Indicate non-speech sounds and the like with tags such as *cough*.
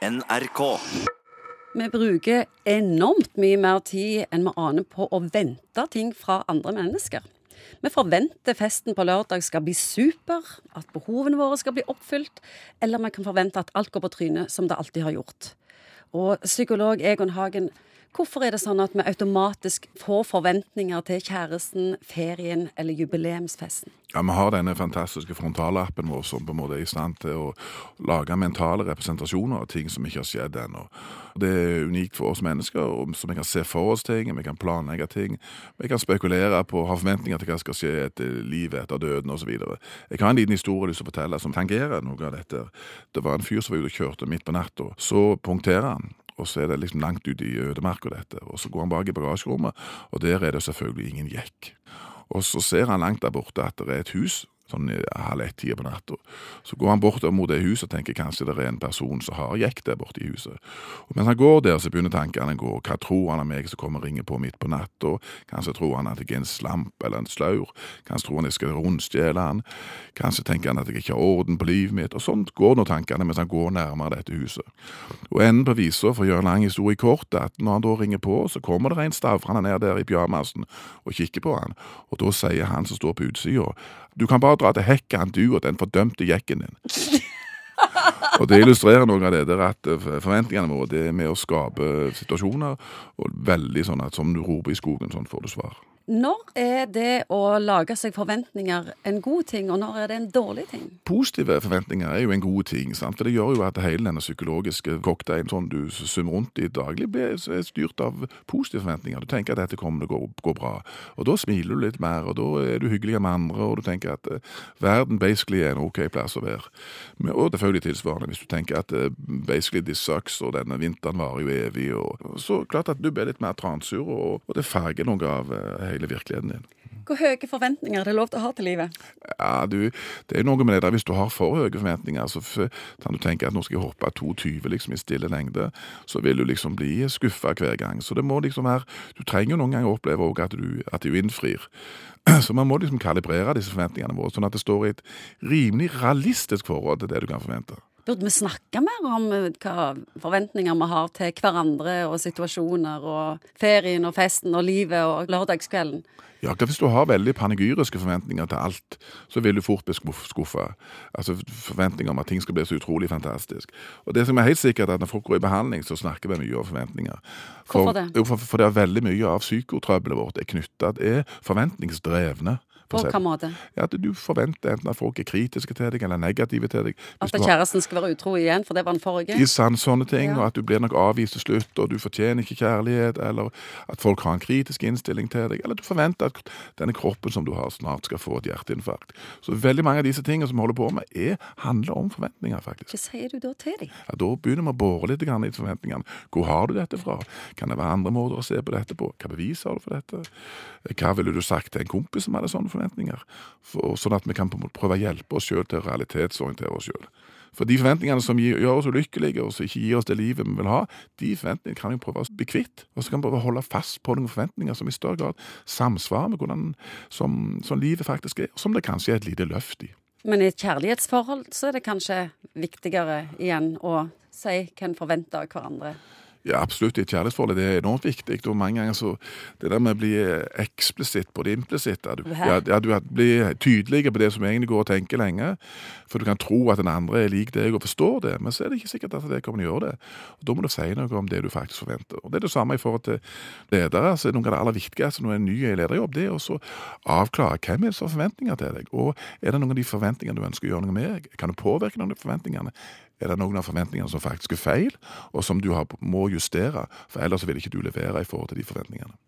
NRK. Vi bruker enormt mye mer tid enn vi aner på å vente ting fra andre mennesker. Vi forventer festen på lørdag skal bli super, at behovene våre skal bli oppfylt, eller vi kan forvente at alt går på trynet som det alltid har gjort. Og psykolog Egon Hagen, hvorfor er det sånn at vi automatisk får forventninger til kjæresten, ferien eller jubileumsfesten? Ja, Vi har denne fantastiske frontalappen vår som på en måte er i stand til å lage mentale representasjoner av ting som ikke har skjedd ennå. Det er unikt for oss mennesker, så vi kan se for oss ting, vi kan planlegge ting. Vi kan spekulere på, ha forventninger til hva som skal skje etter livet etter døden osv. Jeg har en liten historie lyst til å fortelle som tangerer noe av dette. Det var en fyr som var ute og kjørte midt på natta. Så punkterer han. Og så er det liksom langt ute i ødemarka, dette. Og så går han bak i bagasjerommet, og der er det selvfølgelig ingen jekk. Og så ser han langt der borte at det er et hus, sånn halv ett-tida på natta. Så går han bort mot det huset og tenker kanskje det er en person som har jekk der borte i huset. Og mens han går der, så begynner tankene å gå. Hva tror han om meg som kommer og ringer på midt på natta? Kanskje tror han at jeg er en slamp eller en slaur? Kanskje tror han jeg skal rundstjele han? Kanskje tenker han at jeg ikke har orden på livet mitt? Og sånn går nå tankene mens han går nærmere dette huset. Og enden på visa, for å gjøre en lang historie kort, at når han da ringer på, så kommer det en stavrende ned der i pyjamasen og kikker på han. Og da sier han som står på utsida, du kan bare dra til hekken, du og den fordømte jekken din. Og Det illustrerer noe av det der at forventningene våre det er med å skape situasjoner, og veldig sånn at som du roper i skogen, sånn får du svar. Når er det å lage seg forventninger en god ting, og når er det en dårlig ting? Positive forventninger er jo en god ting, sant? for det gjør jo at hele denne psykologiske cocktailen sånn du summer rundt i daglig, blir styrt av positive forventninger. Du tenker at dette kommer til å gå, bra, og da smiler du litt mer, og da er du hyggeligere med andre, og du tenker at uh, verden basically er en ok plass å være. Og selvfølgelig tilsvarende, hvis du tenker at uh, basically this sucks, og denne vinteren varer jo evig, og så klart at du blir litt mer transur, og, og det farger noe av uh, hele virkeligheten din. Hvor høye forventninger er det lov til å ha til livet? Ja, du, Det er noe med det der, Hvis du har for høye forventninger, så kan du tenke at nå skal jeg hoppe 2,20 liksom, i stille lengde, så vil du liksom bli skuffa hver gang. Så det må liksom være Du trenger jo noen ganger oppleve òg at, du, at du innfrir. *clears throat* Så man må liksom kalibrere disse forventningene våre, sånn at det står i et rimelig realistisk forhold til det du kan forvente. Burde vi snakke mer om hva forventninger vi har til hverandre og situasjoner og ferien og festen og livet og lørdagskvelden? Ja, Hvis du har veldig panegyriske forventninger til alt, så vil du fort bli skuffa. Altså forventninger om at ting skal bli så utrolig fantastisk. Og det som er helt sikkert, er at når folk går i behandling, så snakker vi mye om forventninger. For, Hvorfor det? Jo, for, for, det er veldig mye av psykotrøbbelet vårt er knytta er forventningsdrevne. På hvilken måte? Ja, at Du forventer enten at folk er kritiske til deg eller negative til deg. Hvis at kjæresten skal være utro igjen, for det var den forrige? I sann sånne ting, ja. og at du blir nok avvist til slutt, og du fortjener ikke kjærlighet, eller at folk har en kritisk innstilling til deg, eller at du forventer at denne kroppen som du har, snart skal få et hjerteinfarkt. Så veldig mange av disse tingene som vi holder på med, er, handler om forventninger, faktisk. Hva sier du da til dem? Ja, Da begynner vi å bore litt i forventningene. Hvor har du dette fra? Kan det være andre måter å se på dette på? Hva bevis har du for dette? Hva ville du sagt til en kompis som hadde sånne forventninger? For, sånn at vi kan prøve å hjelpe oss sjøl til å realitetsorientere oss sjøl. For de forventningene som gjør oss ulykkelige, og som ikke gir oss det livet vi vil ha, de forventningene kan vi prøve å bli kvitt. Og så kan vi prøve å holde fast på noen forventninger som i større grad samsvarer med hvordan som, som livet faktisk er, som det kanskje er et lite løft i. Men i et kjærlighetsforhold så er det kanskje viktigere igjen å si hva en forventer av hverandre? Ja, absolutt. I et kjærlighetsforhold det er enormt viktig. og Mange ganger så Det der med å bli eksplisitt på det implisitte Du, ja, ja, du blir tydelig på det som egentlig går og tenker lenge. For du kan tro at den andre er lik deg og forstår det, men så er det ikke sikkert at det kommer å gjøre det. Og Da må du si noe om det du faktisk forventer. Og Det er det samme i forhold til ledere. så er Noe av det aller viktigste når en ny lederjobb, det er å avklare hvem er det som har forventninger til deg. Og er det noen av de forventningene du ønsker å gjøre noe med? Kan du påvirke noen av de forventningene? Er det noen av forventningene som faktisk er feil, og som du må justere? For ellers vil ikke du levere i forhold til de forventningene.